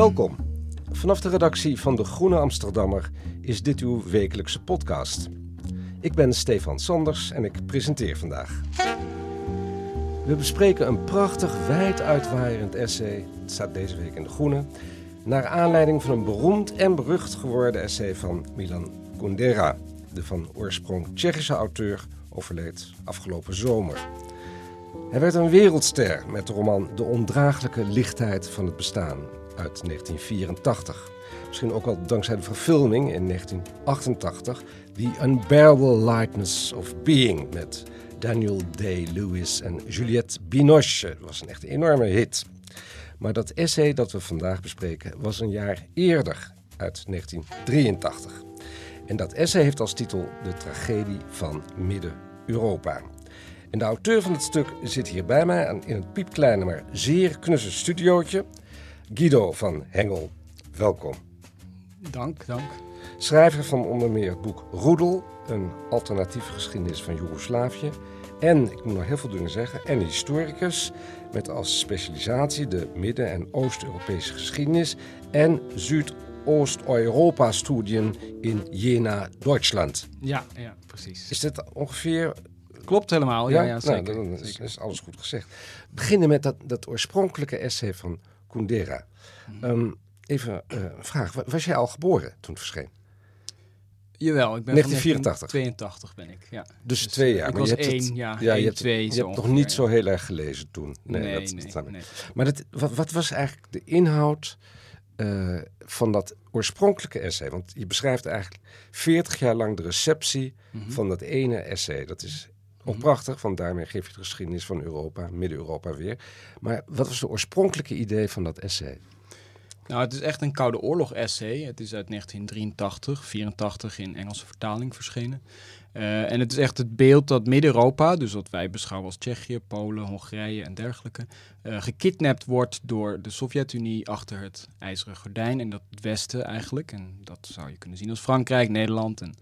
Welkom. Vanaf de redactie van De Groene Amsterdammer is dit uw wekelijkse podcast. Ik ben Stefan Sanders en ik presenteer vandaag. We bespreken een prachtig, wijd uitwaaierend essay, het staat deze week in De Groene, naar aanleiding van een beroemd en berucht geworden essay van Milan Kundera, de van oorsprong Tsjechische auteur, overleed afgelopen zomer. Hij werd een wereldster met de roman De ondraaglijke lichtheid van het bestaan uit 1984. Misschien ook wel dankzij de verfilming in 1988, The Unbearable Lightness of Being met Daniel Day-Lewis en Juliette Binoche. Dat was een echt enorme hit. Maar dat essay dat we vandaag bespreken was een jaar eerder, uit 1983. En dat essay heeft als titel De tragedie van Midden-Europa. En de auteur van het stuk zit hier bij mij in het piepkleine, maar zeer knusse studiootje. Guido van Hengel, welkom. Dank, dank. Schrijver van onder meer het boek Roedel, een alternatieve geschiedenis van Joegoslavië. En, ik moet nog heel veel dingen zeggen, en historicus met als specialisatie de Midden- en Oost-Europese geschiedenis en Zuidoost-Europa-studien in Jena, Duitsland. Ja, ja, precies. Is dit ongeveer Klopt helemaal, ja, ja, Nou, zeker. dan is, is alles goed gezegd. We beginnen met dat, dat oorspronkelijke essay van Kundera. Ehm, even eh, een vraag. Wa- Was jij al geboren toen het verscheen? Jawel, ik ben 1984. 82 ben ik, ja. Dus, twee jaar. Ik maar was je hebt één, het- ja, je één, hebt, twee, Je hebt nog niet zo heel erg gelezen toen. Nee, Nee, nee, dat, nee. Maar dat, wat, wat was eigenlijk de inhoud eh, van dat oorspronkelijke essay? Want je beschrijft eigenlijk 40 jaar lang de receptie Mhm. van dat ene essay. Dat is ook prachtig, want daarmee geef je de geschiedenis van Europa, Midden-Europa weer. Maar wat was de oorspronkelijke idee van dat essay? Nou, het is echt een Koude Oorlog essay. Het is uit 1983, 84 in Engelse vertaling verschenen. Eh, en het is echt het beeld dat Midden-Europa, dus wat wij beschouwen als Tsjechië, Polen, Hongarije en dergelijke, eh gekidnapt wordt door de Sovjet-Unie achter het ijzeren gordijn. En dat het Westen eigenlijk, en dat zou je kunnen zien als Frankrijk, Nederland en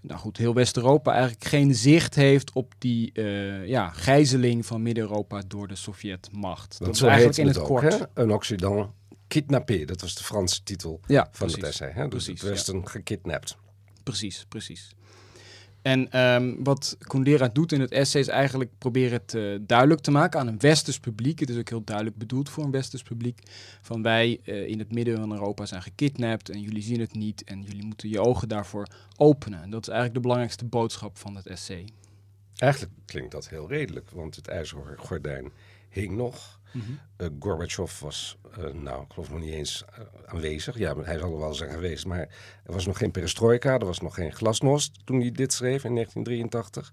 nou goed, heel West-Europa eigenlijk geen zicht heeft op die eh, ja, gijzeling van Midden-Europa door de Sovjetmacht. Dat Want is eigenlijk in het het ook, kort. hè? Un Occident kidnappé. Dat was de Franse titel Ja, van precies. het essay. Hè? Dus Precies, het Westen gekidnapt. Precies, precies. En ehm, wat Kundera doet in het essay is eigenlijk proberen het eh, duidelijk te maken aan een westers publiek. Het is ook heel duidelijk bedoeld voor een westers publiek. Van wij eh, in het midden van Europa zijn gekidnapt en jullie zien het niet en jullie moeten je ogen daarvoor openen. En dat is eigenlijk de belangrijkste boodschap van het essay. Eigenlijk klinkt dat heel redelijk, want het ijzeren gordijn hing nog. Eh, Gorbachev was, eh, nou, ik geloof nog niet eens eh, aanwezig. Ja, hij zal er wel zijn geweest, maar er was nog geen perestroika, er was nog geen glasnost toen hij dit schreef in 1983.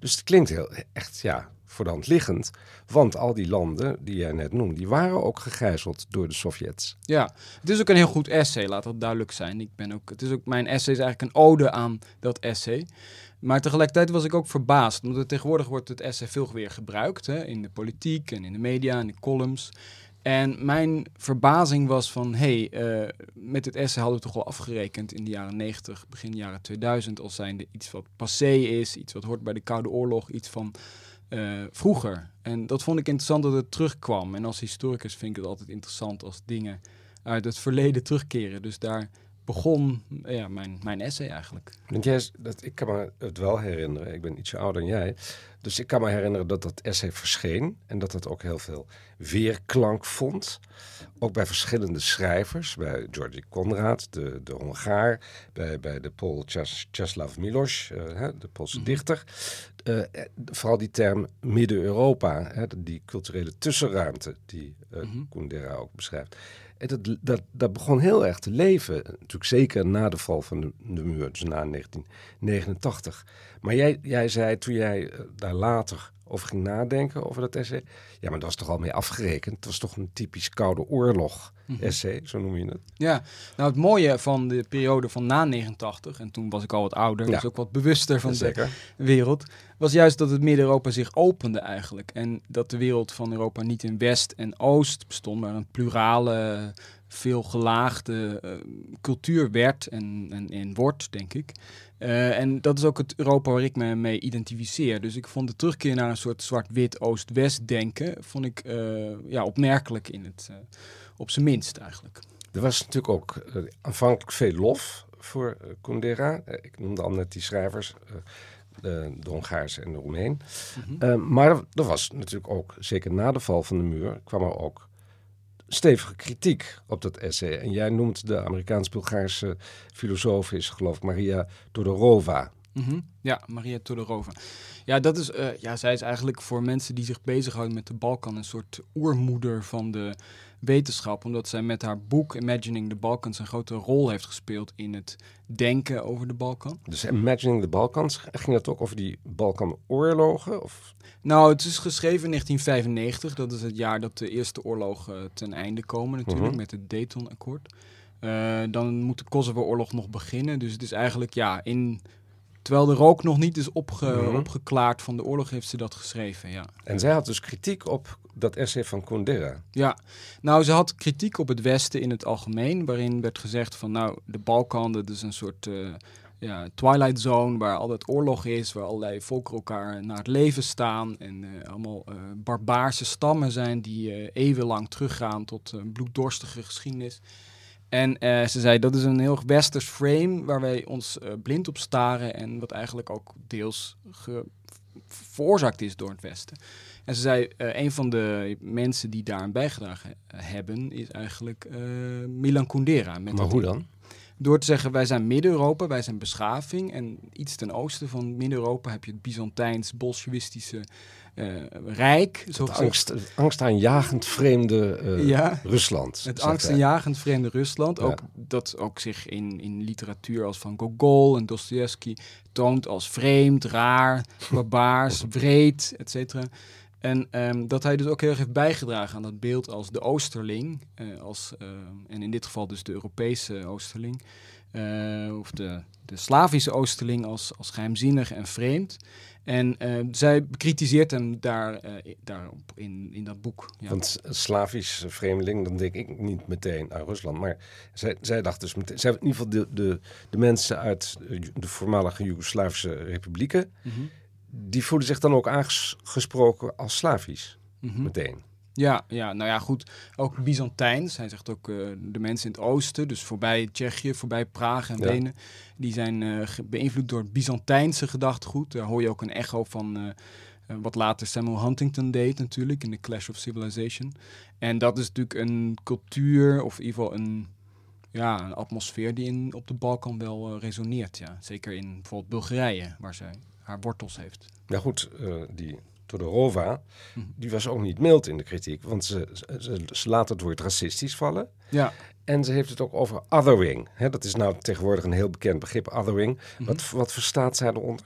Dus het klinkt heel, echt, ja, voor de hand liggend. Want al die landen die jij net noemde, die waren ook gegijzeld door de Sovjets. Ja, het is ook een heel goed essay, laat dat duidelijk zijn. Ik ben ook, het is ook, mijn essay is eigenlijk een ode aan dat essay. Maar tegelijkertijd was ik ook verbaasd, het tegenwoordig wordt het essay veel weer gebruikt hè, in de politiek en in de media en de columns. En mijn verbazing was van, hé, hey, eh, met dit essay hadden we toch wel afgerekend in de jaren 90, begin jaren 2000, als zijnde iets wat passé is, iets wat hoort bij de Koude Oorlog, iets van eh, vroeger. En dat vond ik interessant dat het terugkwam. En als historicus vind ik het altijd interessant als dingen uit het verleden terugkeren. Dus daar begon ja, mijn, mijn essay eigenlijk. Want jij, dat, ik kan me het wel herinneren, ik ben ietsje ouder dan jij. Dus ik kan me herinneren dat dat essay verscheen en dat het ook heel veel weerklank vond. Ook bij verschillende schrijvers, bij Georgi Konrad, de, de Hongaar, bij, bij de Pool Czes- Czeslaw Miloš, eh, hè, de Poolse dichter. Eh, vooral die term Midden-Europa, die culturele tussenruimte die eh Kundera ook beschrijft. En dat, dat, dat begon heel erg te leven. Natuurlijk zeker na de val van de, de muur, dus na 1989. Maar jij, jij zei toen jij daar later over ging nadenken, over dat essay... Ja, maar dat was toch al mee afgerekend? Het was toch een typisch Koude Oorlog essay, zo noem je het. Ja, nou het mooie van de periode van na 89, en toen was ik al wat ouder, Ja. dus ook wat bewuster van de Zeker. wereld, was juist dat het Midden-Europa zich opende eigenlijk. En dat de wereld van Europa niet in West en Oost bestond, maar een plurale, veel gelaagde eh, cultuur werd en, en, en wordt, denk ik. Eh, en dat is ook het Europa waar ik me mee identificeer. Dus ik vond de terugkeer naar een soort zwart-wit Oost-West denken, vond ik eh, ja, opmerkelijk in het, op zijn minst eigenlijk. Er was natuurlijk ook aanvankelijk veel lof voor Kundera. Ik noemde al net die schrijvers, de, de Hongaarse en de Roemeen. Eh, maar er was natuurlijk ook, zeker na de val van de muur, kwam er ook stevige kritiek op dat essay. En jij noemt de Amerikaans-Bulgaarse filosoof, is geloof ik Maria Todorova. Mhm. Ja, Maria Todorova. Ja, dat is, eh, ja, zij is eigenlijk voor mensen die zich bezighouden met de Balkan een soort oermoeder van de wetenschap. Omdat zij met haar boek Imagining the Balkans een grote rol heeft gespeeld in het denken over de Balkan. Dus Imagining the Balkans, ging dat ook over die Balkanoorlogen? Of Nou, het is geschreven in 1995. Dat is het jaar dat de eerste oorlogen ten einde komen natuurlijk, Mhm. met het Dayton-akkoord. Eh, dan moet de Kosovo-oorlog nog beginnen. Dus het is eigenlijk, ja, in... Terwijl de rook nog niet is opge- Mhm. opgeklaard van de oorlog, heeft ze dat geschreven, ja. En zij had dus kritiek op dat essay van Kundera. Ja, nou, ze had kritiek op het Westen in het algemeen, waarin werd gezegd van, nou, de Balkan, dat is een soort eh, ja, twilight zone waar altijd oorlog is, waar allerlei volken elkaar naar het leven staan en eh, allemaal eh, barbaarse stammen zijn die eeuwenlang teruggaan tot een bloeddorstige geschiedenis. En ze zei, dat is een heel westers frame waar wij ons blind op staren en wat eigenlijk ook deels veroorzaakt is door het Westen. En ze zei, eh, een van de mensen die daaraan bijgedragen hebben, is eigenlijk eh, Milan Kundera. Met Maar hoe dan? Door te zeggen, wij zijn Midden-Europa, wij zijn beschaving. En iets ten oosten van Midden-Europa heb je het Byzantijns, Bolsjewistische eh, Rijk. Zo Het angst, het angstaanjagend vreemde eh, Ja. Rusland. Het angstaanjagend vreemde Rusland, Ja. ook, dat ook zich in, in literatuur als van Gogol en Dostoevsky toont als vreemd, raar, barbaars, wreed, et cetera. En ehm, dat hij dus ook heel erg heeft bijgedragen aan dat beeld als de Oosterling, eh, als, eh, en in dit geval dus de Europese Oosterling, eh, of de, de Slavische Oosterling als, als geheimzinnig en vreemd. En eh, zij bekritiseert hem daar, eh, daarop in, in dat boek. Ja. Want Slavisch vreemdeling, dan denk ik niet meteen aan Rusland. Maar zij, zij dacht dus meteen... Zij, in ieder geval de, de, de mensen uit de voormalige Joegoslavische republieken... Mhm. Die voelen zich dan ook aangesproken als Slavisch. Mhm. Meteen. Ja, ja, nou ja, goed. Ook Byzantijns. Hij zegt ook eh, de mensen in het oosten, dus voorbij Tsjechië, voorbij Praag en Ja. Wenen, die zijn eh, beïnvloed door het Byzantijnse gedachtegoed. Daar hoor je ook een echo van eh, wat later Samuel Huntington deed natuurlijk in The Clash of Civilization. En dat is natuurlijk een cultuur, of in ieder geval een, ja, een atmosfeer die in, op de Balkan wel resoneert. Ja. Zeker in bijvoorbeeld Bulgarije, waar zij haar wortels heeft. Nou goed, eh, die Todorova, Mhm. die was ook niet mild in de kritiek. Want ze, ze, ze laat het woord racistisch vallen. Ja, En ze heeft het ook over othering. Hè, dat is nou tegenwoordig een heel bekend begrip, othering. Mhm. Wat, wat verstaat zij eronder?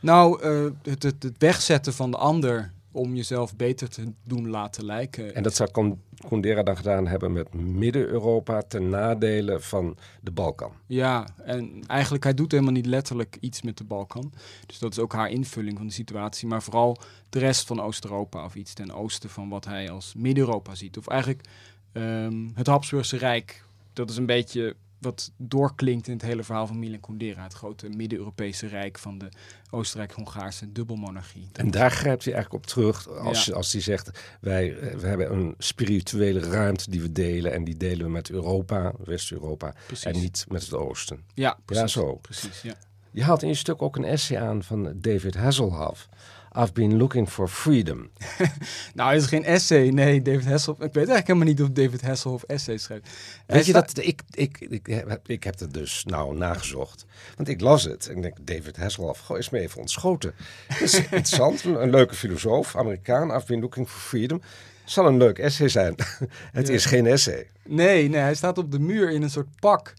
Nou, eh, het, het, het wegzetten van de ander om jezelf beter te doen laten lijken. En dat zou Kundera dan gedaan hebben met Midden-Europa ten nadele van de Balkan. Ja, en eigenlijk hij doet helemaal niet letterlijk iets met de Balkan. Dus dat is ook haar invulling van de situatie. Maar vooral de rest van Oost-Europa of iets ten oosten van wat hij als Midden-Europa ziet. Of eigenlijk ehm, het Habsburgse Rijk. Dat is een beetje wat doorklinkt in het hele verhaal van Milan Kundera. Het grote Midden-Europese Rijk van de Oostenrijk-Hongaarse dubbelmonarchie. En daar grijpt hij eigenlijk op terug als, Ja. als hij zegt... Wij, eh, we hebben een spirituele ruimte die we delen... en die delen we met Europa, West-Europa... En niet met het Oosten. Ja, precies. Ja, zo. Precies, ja. Je haalt in je stuk ook een essay aan van David Hasselhoff... I've been looking for freedom. Nou, het is geen essay. Nee, David Hasselhoff. Ik weet eigenlijk helemaal niet of David Hasselhoff essays schrijft. Weet je dat? Ik, ik, ik, heb, ik heb het dus nou nagezocht. Want ik las het en ik denk, David Hasselhoff, goh, is me even ontschoten. Dat is interessant, een, een leuke filosoof, Amerikaan. I've been looking for freedom. Zal een leuk essay zijn. het Ja. is geen essay. Nee, nee, hij staat op de muur in een soort pak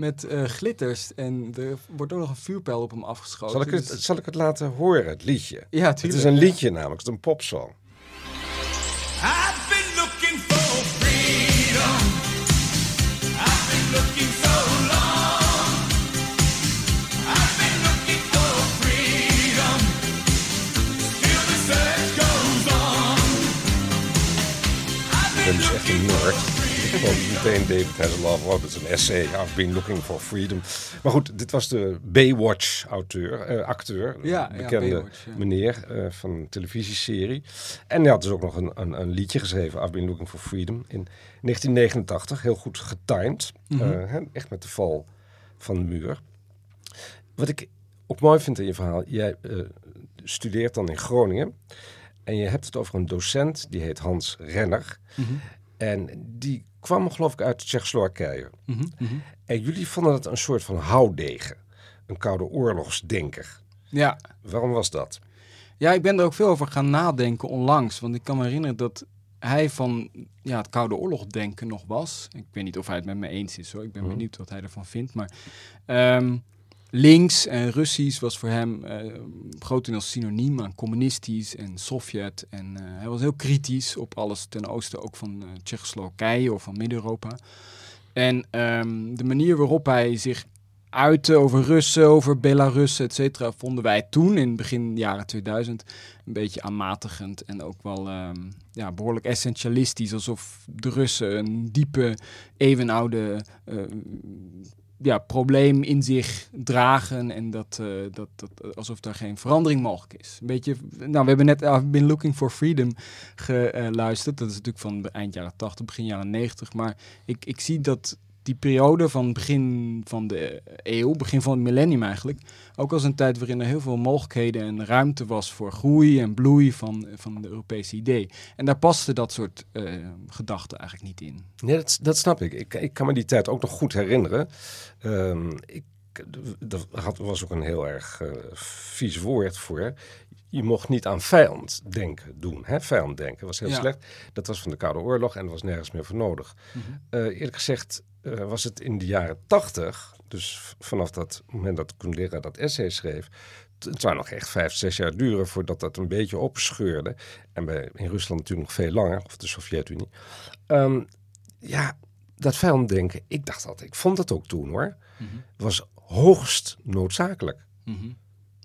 met eh, glitters. En er wordt ook nog een vuurpijl op hem afgeschoten. Zal ik, het, Dus- zal ik het laten horen, het liedje? Ja, Het is een liedje namelijk, het is een popsong. I've been looking for freedom. I've been looking so long. Geloof meteen David Hasselhoff, oh, dat is een essay. I've been looking for freedom. Maar goed, dit was de Baywatch-auteur, eh, acteur. Ja, bekende Baywatch, ja. meneer eh, van een televisieserie. En hij had dus ook nog een, een, een liedje geschreven, I've been looking for freedom, in 1989. Heel goed getimed. Mhm. Eh, echt met de val van de muur. Wat ik ook mooi vind in je verhaal, jij studeert dan in Groningen. En je hebt het over een docent, die heet Hans Renner. Mhm. En die kwam geloof ik uit Tsjechoslowakije. Mhm. En jullie vonden het een soort van houdegen. Een koude oorlogsdenker. Ja. Waarom was dat? ja, ik ben er ook veel over gaan nadenken onlangs. Want ik kan me herinneren dat hij van ja, het Koude Oorlog denken nog was. Ik weet niet of hij het met me eens is hoor. Ik ben Mhm. benieuwd wat hij ervan vindt. Maar ehm, links en Russisch was voor hem eh grotendeels synoniem aan communistisch en Sovjet. En eh, hij was heel kritisch op alles ten oosten ook van eh Tsjechoslowakije of van Midden-Europa. En ehm, de manier waarop hij zich uitte over Russen, over Belarussen, et cetera, vonden wij toen in begin jaren 2000 een beetje aanmatigend en ook wel ehm, ja, behoorlijk essentialistisch. Alsof de Russen een diepe, eeuwenoude eh, ja, probleem in zich dragen en dat, eh, dat, dat, alsof daar geen verandering mogelijk is. Een beetje, nou, we hebben net I've Been Looking for Freedom geluisterd. Dat is natuurlijk van eind jaren 80, begin jaren 90. Maar ik, ik zie dat die periode van begin van de eeuw, begin van het millennium eigenlijk, ook als een tijd waarin er heel veel mogelijkheden en ruimte was voor groei en bloei van, van het Europese idee. En daar paste dat soort eh, gedachten eigenlijk niet in. Nee, dat, dat snap ik. ik. Ik kan me die tijd ook nog goed herinneren. Ehm, ik, dat had, was ook een heel erg eh, vies woord voor. Je mocht niet aan vijand denken doen. Hè? Vijand denken was heel Ja. slecht. Dat was van de Koude Oorlog en er was nergens meer voor nodig. Mhm. Eh, eerlijk gezegd eh, was het in de jaren tachtig, dus vanaf dat moment dat Kundera dat essay schreef, het zou nog echt vijf, zes jaar duren voordat dat een beetje opscheurde. En bij, in Rusland natuurlijk nog veel langer, of de Sovjet-Unie. Ehm, ja, dat vijanddenken, ik dacht altijd, ik vond dat ook toen hoor, was hoogst noodzakelijk. Mhm.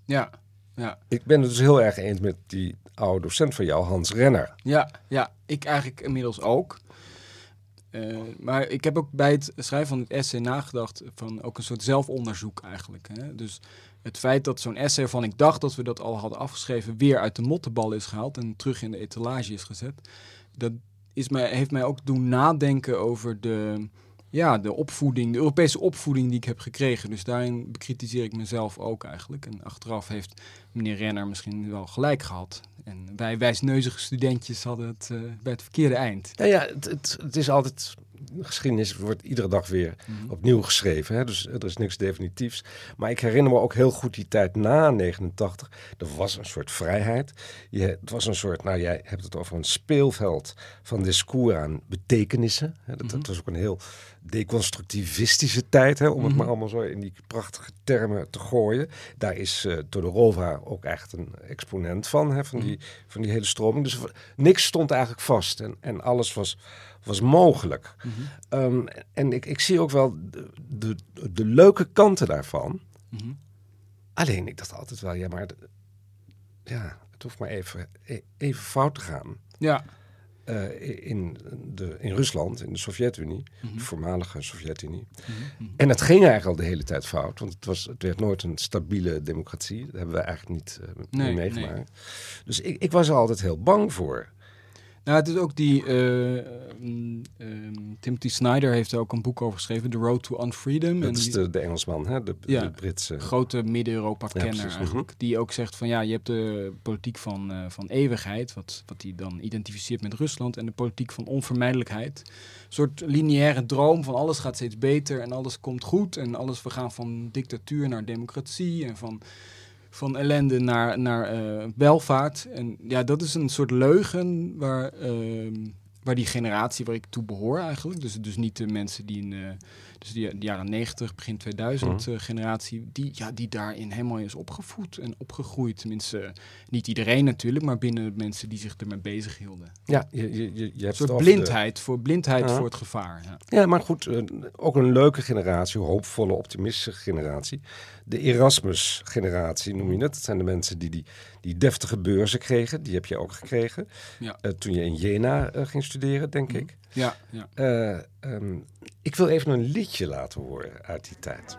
Ja, ja. Ik ben het dus heel erg eens met die oude docent van jou, Hans Renner. Ja, ja, ik eigenlijk inmiddels ook. Eh, maar ik heb ook bij het schrijven van het essay nagedacht van ook een soort zelfonderzoek eigenlijk. Hè? Dus het feit dat zo'n essay van ik dacht dat we dat al hadden afgeschreven weer uit de mottenbal is gehaald en terug in de etalage is gezet. Dat is mij, heeft mij ook doen nadenken over de, ja, de opvoeding, de Europese opvoeding die ik heb gekregen. Dus daarin bekritiseer ik mezelf ook eigenlijk. En achteraf heeft meneer Renner misschien wel gelijk gehad. En wij wijsneuzige studentjes hadden het eh, bij het verkeerde eind. Nou ja, het, het, het is altijd. de Geschiedenis wordt iedere dag weer opnieuw geschreven. Hè? Dus er is niks definitiefs. Maar ik herinner me ook heel goed die tijd na 89. Er was een soort vrijheid. Je, het was een soort, nou jij hebt het over een speelveld van discours aan betekenissen. Hè? Dat, dat was ook een heel deconstructivistische tijd, hè? om het maar allemaal zo in die prachtige termen te gooien. Daar is eh Todorova ook echt een exponent van, hè? Van, die, van die hele stroming. Dus niks stond eigenlijk vast en, en alles was, was mogelijk. Ehm, en ik, ik zie ook wel de, de, de leuke kanten daarvan. Mhm. Alleen, ik dacht altijd wel, ja, maar ja, het hoeft maar even, e- even fout te gaan. Ja, Eh, in, de, in Rusland, in de Sovjet-Unie, Mhm. de voormalige Sovjet-Unie. En het ging eigenlijk al de hele tijd fout, want het, was, het werd nooit een stabiele democratie. Dat hebben we eigenlijk niet, eh, Nee, meegemaakt. Dus ik, ik was er altijd heel bang voor. Nou, het is ook die. mm, ehm, Timothy Snyder heeft er ook een boek over geschreven, The Road to Unfreedom. Dat en is die- de, de Engelsman, hè? De, Ja. de Britse. grote Midden-Europa-kenner Ja, eigenlijk. Die ook zegt van ja, je hebt de politiek van, eh, van eeuwigheid, wat, wat hij dan identificeert met Rusland, en de politiek van onvermijdelijkheid. Een soort lineaire droom van alles gaat steeds beter en alles komt goed en alles, we gaan van dictatuur naar democratie en van, van ellende naar, naar eh, welvaart. En ja, dat is een soort leugen waar... ehm, waar die generatie waar ik toe behoor eigenlijk, dus, dus niet de mensen die in eh, dus die, de jaren 90, begin 2000 eh, generatie, die, ja, die daarin helemaal is opgevoed en opgegroeid. Tenminste, niet iedereen natuurlijk, maar binnen mensen die zich ermee bezig hielden. Ja, je, je, je, hebt Een soort de- blindheid, voor, blindheid Ja. voor het gevaar. Ja. Ja, maar goed, eh, ook een leuke generatie, hoopvolle, optimistische generatie. De Erasmus-generatie noem je het. Dat zijn de mensen die, die die deftige beurzen kregen. Die heb je ook gekregen. Ja. Eh, toen je in Jena eh, ging studeren, denk ik. Ja, ja. Eh, ehm, ik wil even een liedje laten horen uit die tijd.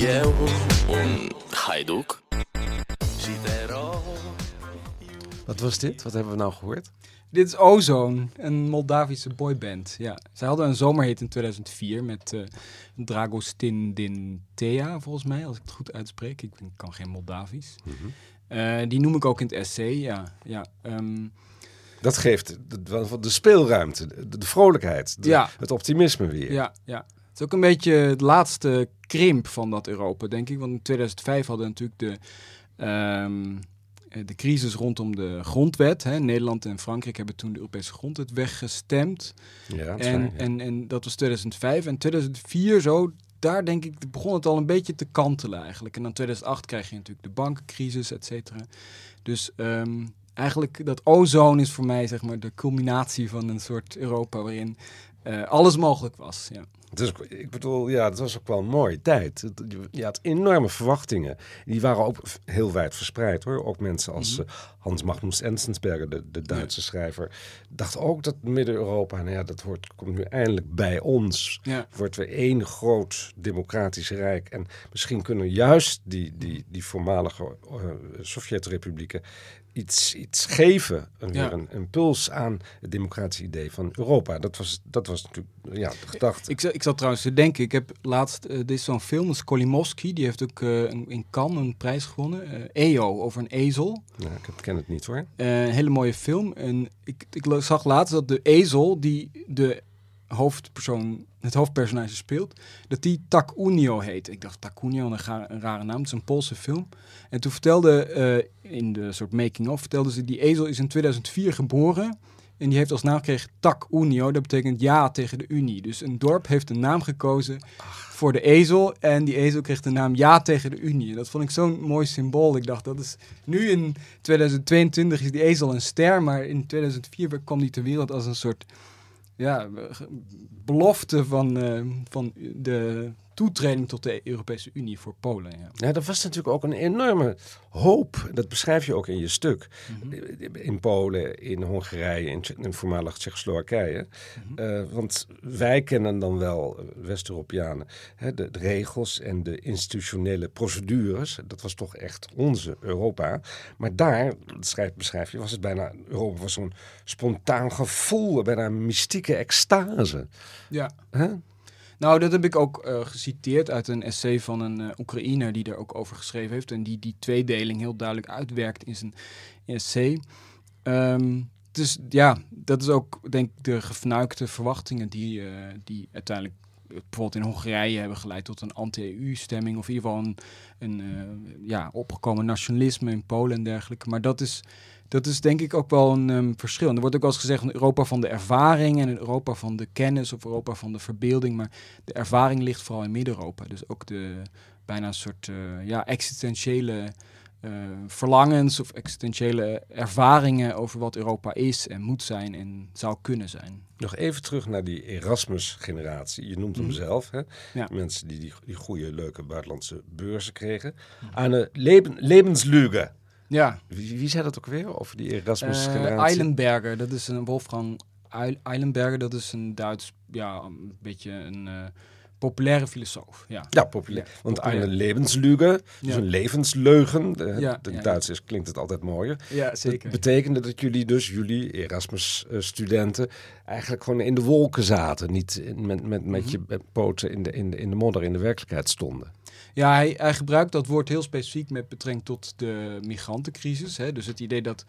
Eu, un haiduc Și te rog Wat was dit? Wat hebben we nou gehoord? Dit is Ozone, een Moldavische boyband. Ja. Zij hadden een zomerhit in 2004 met eh Dragostin Dintea, volgens mij, als ik het goed uitspreek. Ik kan geen Moldavisch. Eh, die noem ik ook in het essay, ja. ja ehm, Dat geeft de, de, de speelruimte, de, de vrolijkheid, de- Ja. het optimisme weer. Ja, ja. Het is ook een beetje het laatste krimp van dat Europa, denk ik. Want in 2005 hadden we natuurlijk de, ehm, eh, de crisis rondom de grondwet. Hè. Nederland en Frankrijk hebben toen de Europese grondwet weggestemd. Ja, En, ja. en, en dat was 2005. En 2004 zo, daar denk ik, begon het al een beetje te kantelen eigenlijk. En dan 2008 krijg je natuurlijk de bankencrisis, et cetera. Dus ehm, eigenlijk dat ozone is voor mij zeg maar de culminatie van een soort Europa waarin eh, alles mogelijk was. Ja. Ook- ik bedoel, ja, het was ook wel een mooie tijd. Je- had enorme verwachtingen. Die waren ook heel wijd verspreid hoor. Ook mensen als Mhm. eh, Hans Magnus Enzensberger, de, de Duitse schrijver, dacht ook dat Midden-Europa, nou ja, dat hoort, komt nu eindelijk bij ons. Ja. Wordt weer één groot democratisch rijk. En misschien kunnen juist die, die, die voormalige eh, Sovjet-republieken iets, iets geven. Ja. weer een impuls aan het democratische idee van Europa. Dat was, dat was natuurlijk ja, de gedachte. Ik, za- ik zat trouwens te denken, ik heb laatst, eh, dit is zo'n film, dat is Kolimowski, die heeft ook eh, in Cannes een prijs gewonnen. eh EO, over een ezel. Ja, ik ken het niet hoor. Een hele mooie film. En ik, ik zag laatst dat de ezel die de hoofdpersoon, het hoofdpersonage speelt, dat die Takunio heet. Ik dacht Takunio, een, ga- een rare naam. Het is een Poolse film. En toen vertelde, eh, in de soort making-of, vertelde ze, die ezel is in 2004 geboren. En die heeft als naam gekregen Tak Unio. Dat betekent ja tegen de Unie. Dus een dorp heeft een naam gekozen voor de ezel. En die ezel kreeg de naam ja tegen de Unie. Dat vond ik zo'n mooi symbool. Ik dacht, dat is nu in 2022 is die ezel een ster. Maar in 2004 kwam die ter wereld als een soort ja, belofte van, eh, van de toetreding tot de Europese Unie voor Polen. Ja. Ja, dat was natuurlijk ook een enorme hoop. Dat beschrijf je ook in je stuk. In Polen, in Hongarije, in, in voormalig Tsjechoslowakije. Eh, want wij kennen dan wel, West-Europeanen, hè, de, de regels en de institutionele procedures. Dat was toch echt onze Europa. Maar daar, dat schrijf, beschrijf je, was het bijna, Europa was zo'n spontaan gevoel, bijna een mystieke extase. ja. Nou, dat heb ik ook eh, geciteerd uit een essay van een eh, Oekraïner die daar ook over geschreven heeft. En die die tweedeling heel duidelijk uitwerkt in zijn essay. Ehm, dus ja, dat is ook denk ik de gefnuikte verwachtingen die, eh, die uiteindelijk bijvoorbeeld in Hongarije hebben geleid tot een anti-EU-stemming. Of in ieder geval een, ja, opgekomen nationalisme in Polen en dergelijke. Maar dat is, dat is denk ik ook wel een ehm, verschil. En er wordt ook wel eens gezegd van Europa van de ervaring en Europa van de kennis of Europa van de verbeelding. Maar de ervaring ligt vooral in Midden-Europa. Dus ook de bijna een soort eh, ja, existentiële eh, verlangens of existentiële ervaringen over wat Europa is en moet zijn en zou kunnen zijn. Nog even terug naar die Erasmus-generatie. Je noemt hem Mhm. zelf. Hè? Ja. Mensen die, die die goede, leuke buitenlandse beurzen kregen. Aan een leben, lebenslüge. Ja, Wie, wie zei dat ook weer over die Eh Erasmus-generatie? Eilenberger, dat is een Wolfgang Eil- Eilenberger, dat is een Duits, ja, een beetje een eh, populaire filosoof. Ja, Ja, populair. Want populair. een lebenslüge, dus Ja. een levensleugen. De, Ja, de Duits is, klinkt het altijd mooier. ja Dat zeker. betekende dat jullie dus, jullie Erasmus-studenten, eigenlijk gewoon in de wolken zaten. Niet met, met, met Mhm. je poten in de, in, de, in de modder in de werkelijkheid stonden. Ja, hij, gebruikt dat woord heel specifiek met betrekking tot de migrantencrisis. Hè? Dus het idee dat,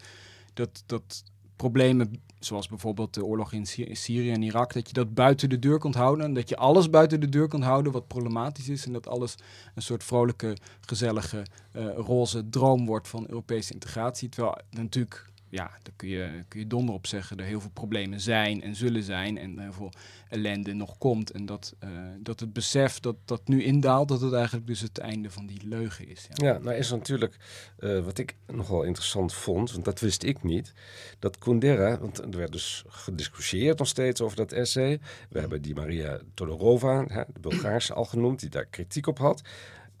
dat, dat problemen, zoals bijvoorbeeld de oorlog in Sy- Syrië en Irak, dat je dat buiten de deur kunt houden. En dat je alles buiten de deur kunt houden wat problematisch is. En dat alles een soort vrolijke, gezellige, eh, roze droom wordt van Europese integratie. Terwijl natuurlijk, ja, daar kun je, kun je donder op zeggen, er heel veel problemen zijn en zullen zijn. En heel veel ellende nog komt. En dat, eh, dat het besef dat dat nu indaalt, dat het eigenlijk dus het einde van die leugen is. Ja. Nou is natuurlijk, eh, wat ik nogal interessant vond, want dat wist ik niet, dat Kundera, want er werd dus gediscussieerd nog steeds over dat essay. We hebben die Maria Todorova, hè, de Bulgaarse al genoemd, die daar kritiek op had.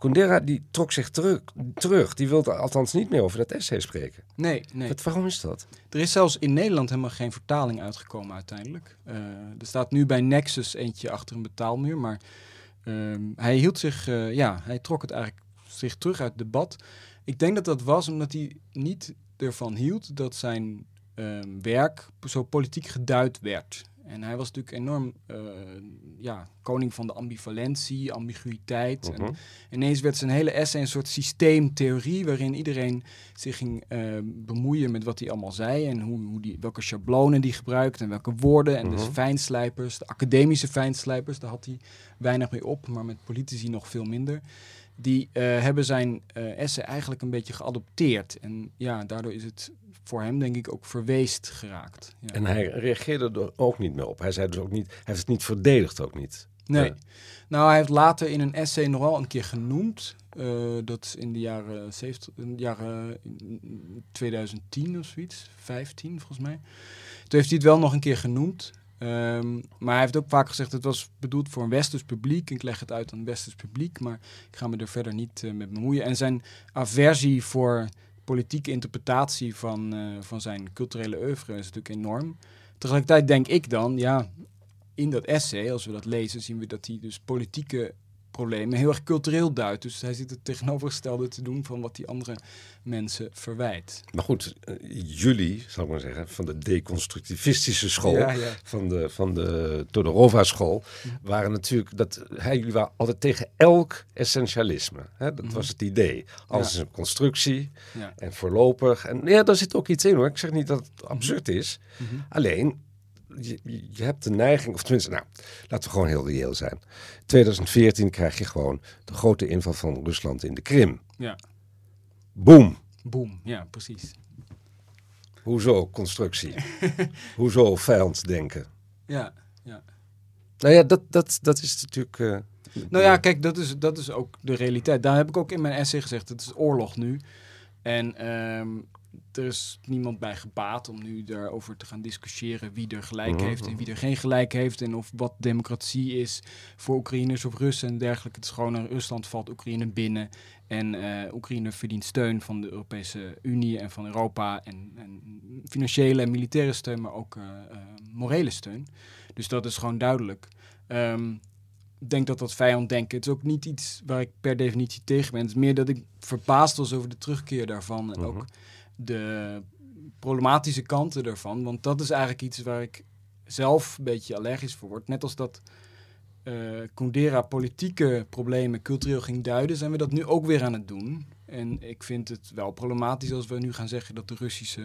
Kundera die trok zich terug, terug. Die wilde althans niet meer over dat essay spreken. Nee, nee. Wat, waarom is dat? Er is zelfs in Nederland helemaal geen vertaling uitgekomen uiteindelijk. Eh, er staat nu bij Nexus eentje achter een betaalmuur, maar ehm, hij hield zich, eh, ja, hij trok het eigenlijk zich terug uit het debat. Ik denk dat dat was omdat hij niet ervan hield dat zijn ehm, werk zo politiek geduid werd. En hij was natuurlijk enorm eh, ja, koning van de ambivalentie, ambiguïteit. Mhm. En ineens werd zijn hele essay een soort systeemtheorie... waarin iedereen zich ging eh, bemoeien met wat hij allemaal zei... en hoe, hoe die, welke schablonen die gebruikt en welke woorden. En dus Mhm. fijnslijpers, de academische fijnslijpers... daar had hij weinig mee op, maar met politici nog veel minder... Die eh, hebben zijn eh, essay eigenlijk een beetje geadopteerd. En ja, daardoor is het voor hem denk ik ook verweest geraakt. Ja. En hij reageerde er ook niet meer op. Hij zei dus ook niet, hij heeft het niet verdedigd ook niet. Nee. Ja. Nou, hij heeft later in een essay nog wel een keer genoemd. eh, dat is in de jaren, 70, in de jaren mm, 2010 of zoiets. 15 volgens mij. Toen heeft hij het wel nog een keer genoemd. Ehm, maar hij heeft ook vaak gezegd, het was bedoeld voor een westers publiek. Ik leg het uit aan een westers publiek, maar ik ga me er verder niet eh, mee bemoeien. En zijn aversie voor politieke interpretatie van, eh, van zijn culturele oeuvre is natuurlijk enorm. Tegelijkertijd denk ik dan, ja, in dat essay, als we dat lezen, zien we dat hij dus politieke problemen heel erg cultureel duidt. Dus hij zit het tegenovergestelde te doen van wat die andere mensen verwijt. Maar goed, eh, jullie, zal ik maar zeggen, van de deconstructivistische school, Ja, ja. van de, van de Todorova school, waren natuurlijk, dat, hè, jullie waren altijd tegen elk essentialisme. Hè? Dat was het idee. Alles is een constructie Ja. en voorlopig. En ja, daar zit ook iets in hoor. Ik zeg niet dat het absurd is. Alleen, je, je hebt de neiging, of tenminste, nou, laten we gewoon heel reëel zijn. 2014 krijg je gewoon de grote inval van Rusland in de Krim. Ja, Boom. boom. Ja, precies. Hoezo constructie? Hoezo vijandsdenken? Ja, ja. Nou ja, dat, dat, dat is natuurlijk... eh, Nou ja, kijk, dat is, dat is ook de realiteit. Daar heb ik ook in mijn essay gezegd, het is oorlog nu. En ehm, er is niemand bij gebaat om nu daarover te gaan discussiëren wie er gelijk Mhm. heeft en wie er geen gelijk heeft. En of wat democratie is voor Oekraïners of Russen en dergelijke. Het is gewoon aan Rusland valt Oekraïne binnen. En eh, Oekraïne verdient steun van de Europese Unie en van Europa. En, en financiële en militaire steun, maar ook eh, eh, morele steun. Dus dat is gewoon duidelijk. Ehm, ik denk dat dat vijanddenken, het is ook niet iets waar ik per definitie tegen ben. Het is meer dat ik verbaasd was over de terugkeer daarvan. En Mhm. ook de problematische kanten daarvan. Want dat is eigenlijk iets waar ik zelf een beetje allergisch voor word. Net als dat eh Kundera politieke problemen cultureel ging duiden, zijn we dat nu ook weer aan het doen. En ik vind het wel problematisch als we nu gaan zeggen dat de Russische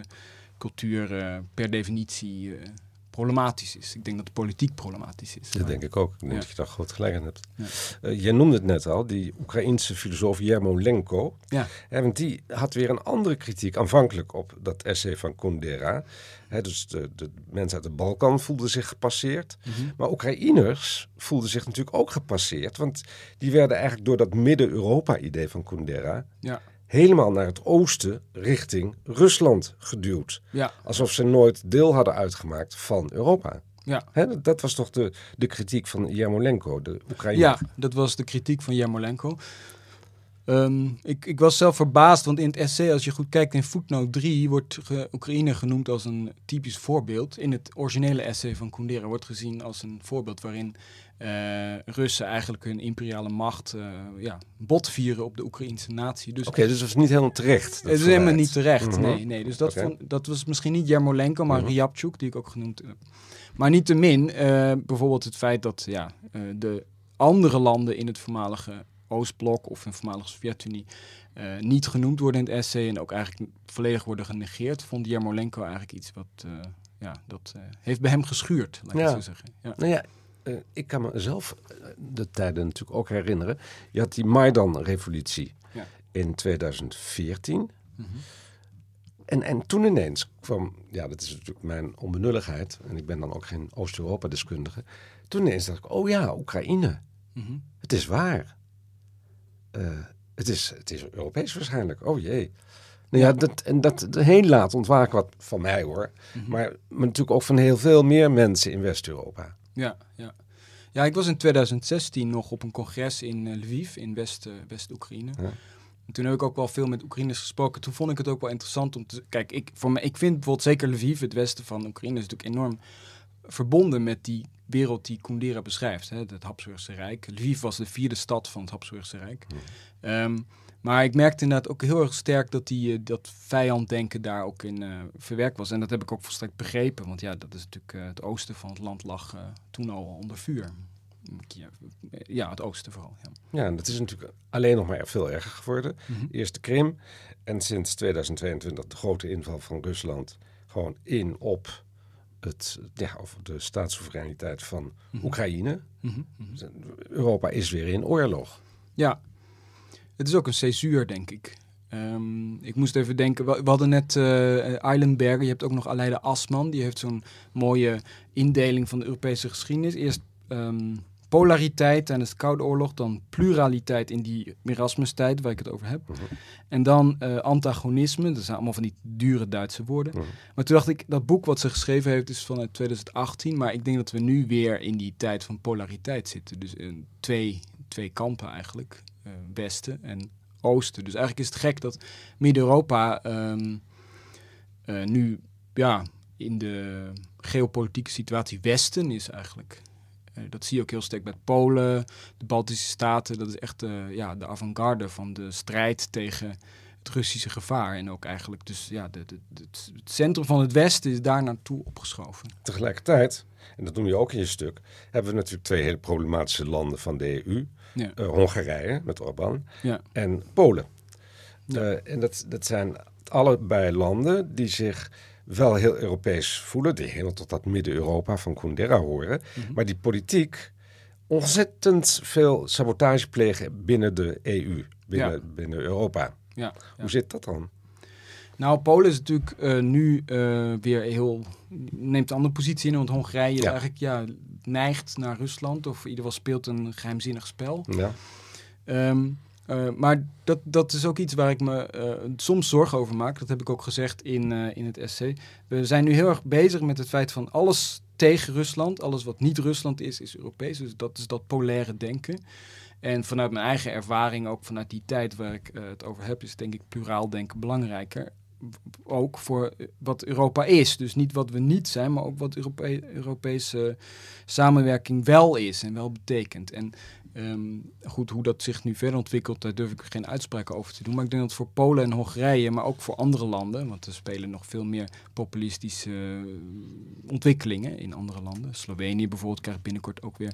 cultuur eh, per definitie eh, problematisch is. Ik denk dat de politiek problematisch is. Dat denk ik ook. Ik denk Ja. dat je daar groot gelijk aan hebt. Ja. Eh, jij noemde het net al, die Oekraïense filosoof Yermolenko. Ja. Hè, want die had weer een andere kritiek aanvankelijk op dat essay van Kundera. Hè, dus de, de mensen uit de Balkan voelden zich gepasseerd. Mhm. Maar Oekraïners voelden zich natuurlijk ook gepasseerd. Want die werden eigenlijk door dat Midden-Europa-idee van Kundera... Ja. Helemaal naar het oosten richting Rusland geduwd. Ja, Alsof ze nooit deel hadden uitgemaakt van Europa. ja. Hè, dat- was toch de, de kritiek van Yarmolenko, de Oekraïne. Ja, dat was de kritiek van Jarmolenko. Ehm, ik, ik was zelf verbaasd, want in het essay, als je goed kijkt in voetnoot 3, wordt ge- Oekraïne genoemd als een typisch voorbeeld. In het originele essay van Kundera wordt gezien als een voorbeeld waarin eh, Russen eigenlijk hun imperiale macht eh, ja, botvieren op de Oekraïnse natie. Dus Oké, dus dat was niet helemaal terecht. dat het is helemaal niet terecht. Mhm. Nee, nee. Dus dat, vond, dat was misschien niet Jarmolenko, maar Mhm. Ryabchuk, die ik ook genoemd heb. Maar niettemin, eh bijvoorbeeld het feit dat ja, de andere landen in het voormalige Oostblok of in de voormalige Sovjet-Unie niet genoemd worden in het essay en ook eigenlijk volledig worden genegeerd, vond Jarmolenko eigenlijk iets wat ja, dat heeft bij hem geschuurd, laat ik Ja. zo zeggen. Ja. Nou ja, eh, ik kan mezelf eh, de tijden natuurlijk ook herinneren. Je had die Maidan-revolutie Ja. in 2014. Mhm. En, en toen ineens kwam, ja, dat is natuurlijk mijn onbenulligheid. En ik ben dan ook geen Oost-Europa-deskundige. Toen ineens dacht ik, oh ja, Oekraïne. Mhm. Het is waar. Eh, het, is, het is Europees waarschijnlijk. Oh jee. Nou ja, dat, en dat heel laat ontwaken wat van mij hoor. Mhm. Maar, maar natuurlijk ook van heel veel meer mensen in West-Europa. Ja, ja. Ja, ik was in 2016 nog op een congres in eh, Lviv, in West, eh, West-Oekraïne. Ja. En toen heb ik ook wel veel met Oekraïners gesproken. Toen vond ik het ook wel interessant om te... Kijk, ik, voor mij, ik vind bijvoorbeeld zeker Lviv, het westen van Oekraïne, is natuurlijk enorm verbonden met die wereld die Kundera beschrijft. Hè, het Habsburgse Rijk. Lviv was de vierde stad van het Habsburgse Rijk. Ehm, maar ik merkte inderdaad ook heel erg sterk dat die, eh, dat vijanddenken daar ook in eh, verwerkt was. En dat heb ik ook volstrekt begrepen. Want ja, dat is natuurlijk eh, het oosten van het land lag toen al onder vuur. Ja, het oosten vooral. Ja. Ja, en dat is natuurlijk alleen nog maar veel erger geworden. Mhm. Eerst de Krim en sinds 2022 de grote inval van Rusland gewoon in op het, ja, of de staatssoevereiniteit van Oekraïne. Mhm, mhm. Europa is weer in oorlog. Ja, het is ook een césuur, denk ik. Ehm, ik moest even denken, we, we hadden net eh Eilenberger, je hebt ook nog Aleida Asman, die heeft zo'n mooie indeling van de Europese geschiedenis. Eerst ehm, polariteit tijdens de Koude Oorlog, dan pluraliteit in die Erasmus-tijd, waar ik het over heb. En dan eh, antagonisme, dat zijn allemaal van die dure Duitse woorden. Mhm. Maar toen dacht ik, dat boek wat ze geschreven heeft is vanuit 2018, maar ik denk dat we nu weer in die tijd van polariteit zitten. Dus in twee, twee kampen eigenlijk, eh, Westen en Oosten. Dus eigenlijk is het gek dat Midden-Europa ehm, eh, nu ja, in de geopolitieke situatie Westen is eigenlijk. Eh, dat zie je ook heel sterk met Polen, de Baltische Staten. Dat is echt eh, ja, de avant-garde van de strijd tegen het Russische gevaar. En ook eigenlijk dus ja, de, de, de- het centrum van het Westen is daar naartoe opgeschoven. Tegelijkertijd, en dat noem je ook in je stuk, hebben we natuurlijk twee hele problematische landen van de EU. Ja. Eh, Hongarije met Orbán Ja. en Polen. Ja. En dat, dat zijn allebei landen die zich wel heel Europees voelen, die helemaal tot dat Midden-Europa van Kundera horen, Mhm. maar die politiek ontzettend veel sabotage plegen binnen de EU, binnen, Ja. binnen Europa. Ja, Hoe zit dat dan? Nou, Polen is natuurlijk eh, nu eh, weer heel. neemt een andere positie in, want Hongarije eigenlijk ja, neigt naar Rusland. Of in ieder geval speelt een geheimzinnig spel. Ja. Ehm, eh, maar dat, dat is ook iets waar ik me eh, soms zorgen over maak. Dat heb ik ook gezegd in, eh, in het essay. We zijn nu heel erg bezig met het feit van alles tegen Rusland. Alles wat niet Rusland is, is Europees. Dus dat is dat polaire denken. En vanuit mijn eigen ervaring, ook vanuit die tijd waar ik het over heb, is denk ik pluraal denken belangrijker. Ook voor wat Europa is. Dus niet wat we niet zijn, maar ook wat Europe Europese samenwerking wel is en wel betekent. En ehm, goed, hoe dat zich nu verder ontwikkelt, daar durf ik geen uitspraken over te doen. Maar ik denk dat voor Polen en Hongarije, maar ook voor andere landen, want er spelen nog veel meer populistische eh, ontwikkelingen in andere landen. Slovenië bijvoorbeeld krijgt binnenkort ook weer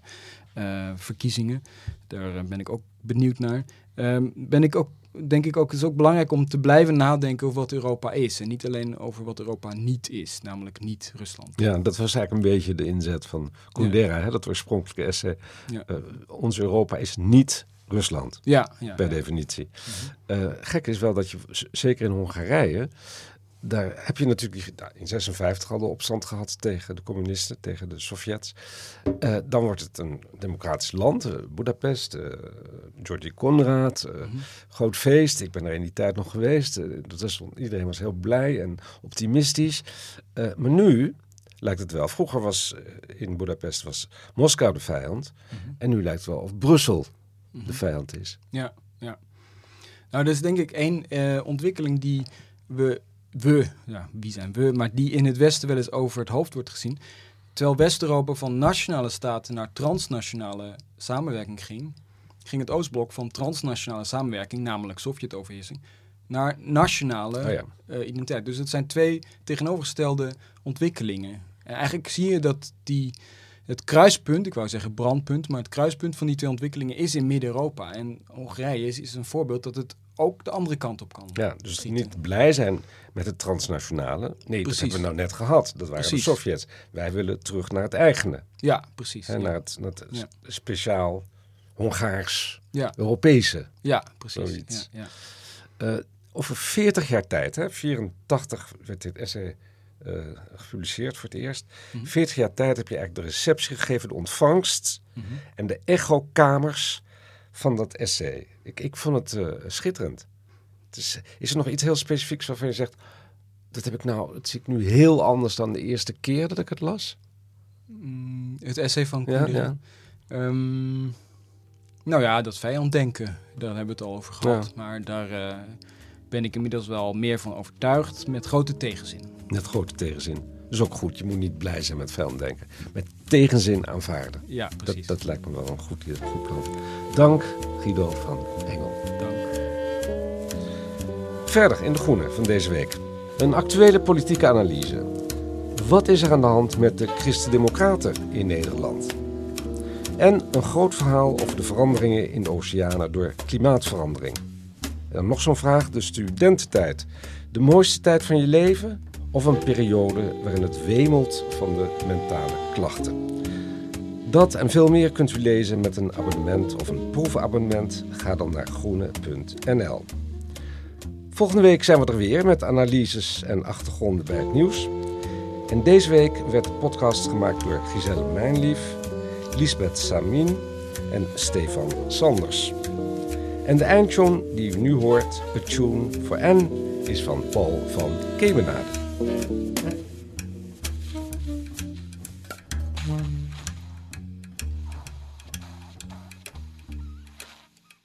eh, verkiezingen. Daar eh, ben ik ook benieuwd naar. Ehm, ben ik ook, denk ik ook, het is ook belangrijk om te blijven nadenken over wat Europa is. En niet alleen over wat Europa niet is, namelijk niet Rusland. Ja, dat was eigenlijk een beetje de inzet van Kundera, hè, dat oorspronkelijke essay. Ja. Eh, ons Europa is niet Rusland, Ja, ja, per definitie. Eh, gek is wel dat je, zeker in Hongarije, daar heb je natuurlijk nou, in 56 al de opstand gehad tegen de communisten, tegen de Sovjets. Eh, dan wordt het een democratisch land, eh, Budapest, eh Georgi Konrad, eh, groot feest. Ik ben er in die tijd nog geweest. Dat was, iedereen was heel blij en optimistisch. Maar nu lijkt het wel. Vroeger was in Budapest was Moskou de vijand. En nu lijkt het wel of Brussel de vijand is. Ja, ja. Nou, dat is denk ik één ontwikkeling die we, we, ja, wie zijn we, maar die in het Westen wel eens over het hoofd wordt gezien. Terwijl West-Europa van nationale staten naar transnationale samenwerking ging, ging het Oostblok van transnationale samenwerking, namelijk Sovjet-overheersing, naar nationale Oh ja. eh, identiteit. Dus het zijn twee tegenovergestelde ontwikkelingen. En eigenlijk zie je dat die, het kruispunt, ik wou zeggen brandpunt, maar het kruispunt van die twee ontwikkelingen is in Midden-Europa. En Hongarije is, is een voorbeeld dat het ook de andere kant op kan. Ja, dus schieten. niet blij zijn met het transnationale. Nee, dat hebben we nou net gehad. Dat waren Precies. de Sovjets. Wij willen terug naar het eigene. Ja, precies. Ja. naar het, naar het Ja. speciaal Hongaars, Ja, Europese. ja, precies. Eh, over 40 jaar tijd, hè, 84 werd dit essay eh, gepubliceerd voor het eerst. Mhm. 40 jaar tijd heb je eigenlijk de receptie gegeven, de ontvangst Mhm. en de echokamers van dat essay. Ik, ik vond het eh, schitterend. Het is, is er nog iets heel specifieks waarvan je zegt, dat heb ik nou, dat zie ik nu heel anders dan de eerste keer dat ik het las? Mm, het essay van Ja, Koenders. ja. Ehm, nou ja, dat vijanddenken, daar hebben we het al over gehad. Maar daar eh, ben ik inmiddels wel meer van overtuigd, met grote tegenzin. Met grote tegenzin. Dat is ook goed. Je moet niet blij zijn met vijanddenken. Met tegenzin aanvaarden. Ja, Dat, precies. dat lijkt me wel een goed, goed plan. Dank Guido van Engel. Dank. Verder in de groene van deze week. Een actuele politieke analyse. Wat is er aan de hand met de Christen-Democraten in Nederland? En een groot verhaal over de veranderingen in de oceanen door klimaatverandering. En dan nog zo'n vraag, de studententijd. De mooiste tijd van je leven of een periode waarin het wemelt van de mentale klachten? Dat en veel meer kunt u lezen met een abonnement of een proefabonnement. Ga dan naar groene.nl. Volgende week zijn we er weer met analyses en achtergronden bij het nieuws. En deze week werd de podcast gemaakt door Giselle Mijnlief, Lisbeth Samin en Stefan Sanders. En de eindtune die u nu hoort, A Tune for N, is van Paul van Kemenade. Thank you.